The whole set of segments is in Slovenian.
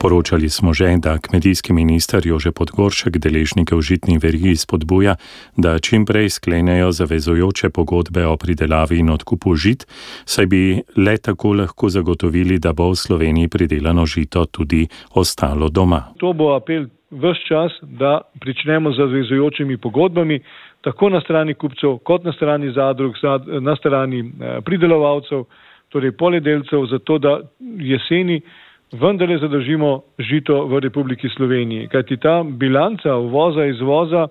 Poročali smo že, da kmetijski minister Jože Podgoršek deležnike v žitni verigi spodbuja, da čim prej sklenejo zavezujoče pogodbe o pridelavi in odkupu žit, saj bi le tako lahko zagotovili, da bo v Sloveniji pridelano žito tudi ostalo doma. To bo apel vse čas, da pričnemo z zavezujočimi pogodbami, tako na strani kupcev, kot na strani zadrug, na strani eh, pridelovalcev, torej poljedelcev, zato da jeseni vendarle zadržimo žito v Republiki Sloveniji. Kajti ta bilanca uvoza in izvoza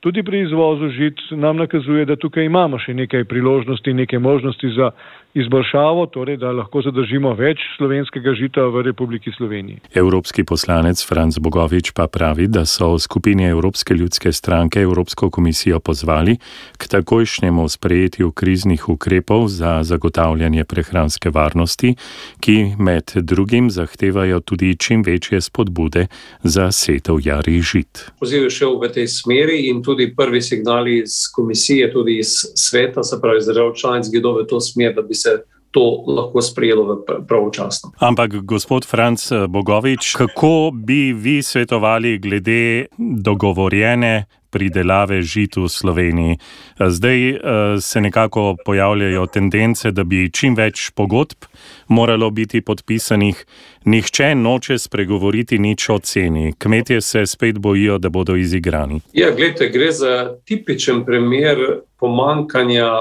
tudi pri izvozu žit nam nakazuje, da tukaj imamo še nekaj priložnosti, nekaj možnosti za izboljšavo, torej da lahko zadržimo več slovenskega žita v Republiki Sloveniji. Evropski poslanec Franz Bogovič pa pravi, da so v skupini Evropske ljudske stranke Evropsko komisijo pozvali k takojšnjemu sprejetju kriznih ukrepov za zagotavljanje prehranske varnosti, ki med drugim zahtevajo tudi čim večje spodbude za setev jarih žit. Poziv je šel v tej smeri in tudi prvi signali iz komisije, tudi iz sveta, se pravi iz držav članic, gredo v to smer, da bi se to lahko sprejelo pravočasno. Ampak, gospod Franc Bogovič, kako bi vi svetovali glede dogovorjene pridelave žit v Sloveniji? Zdaj se nekako pojavljajo tendence, da bi čim več pogodb moralo biti podpisanih. Nihče noče spregovoriti nič o ceni. Kmetje se spet bojijo, da bodo izigrani. Ja, gledajte, gre za tipičen primer pomankanja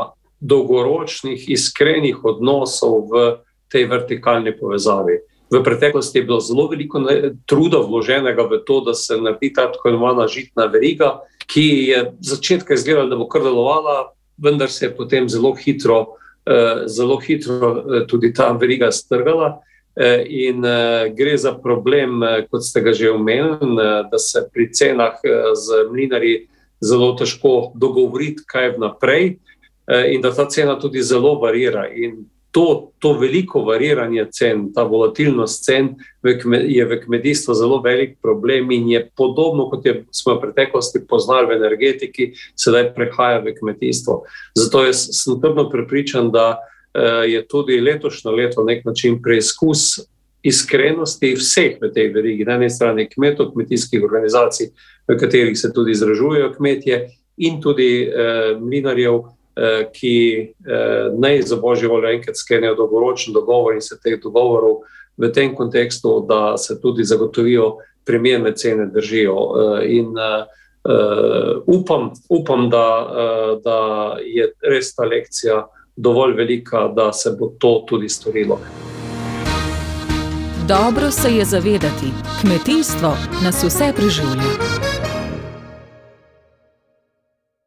dolgoročnih, iskrenih odnosov v tej vertikalni povezavi. V preteklosti je bilo zelo veliko truda vloženega v to, da se naredi ta tako imenovana žitna veriga, ki je začetka izgledala, da bo kar delovala, vendar se je potem zelo hitro, zelo hitro tudi ta veriga strgala. In gre za problem, kot ste ga že omenili, da se pri cenah z mlinarji zelo težko dogovoriti, kaj vnaprej in da ta cena tudi zelo varira. In to, to veliko variranje cen, ta volatilnost cen je v kmetijstvu zelo velik problem in je podobno, kot je, smo v preteklosti poznali v energetiki, sedaj prehaja v kmetijstvo. Zato jaz sem trdno prepričan, da je tudi letošnje leto nek način preizkus iskrenosti vseh v tej verigi, na eni strani kmetov, kmetijskih organizacij, v katerih se tudi izražujejo kmetje, in tudi eh, mlinarjev, ki naj za božjo voljo enkrat sklenijo dolgoročen dogovor in se teh dogovorov v tem kontekstu, da se tudi zagotovijo primerne cene držijo. In upam, upam da, da je res ta lekcija dovolj velika, da se bo to tudi storilo. Dobro se je zavedati, kmetijstvo nas vse preživlja.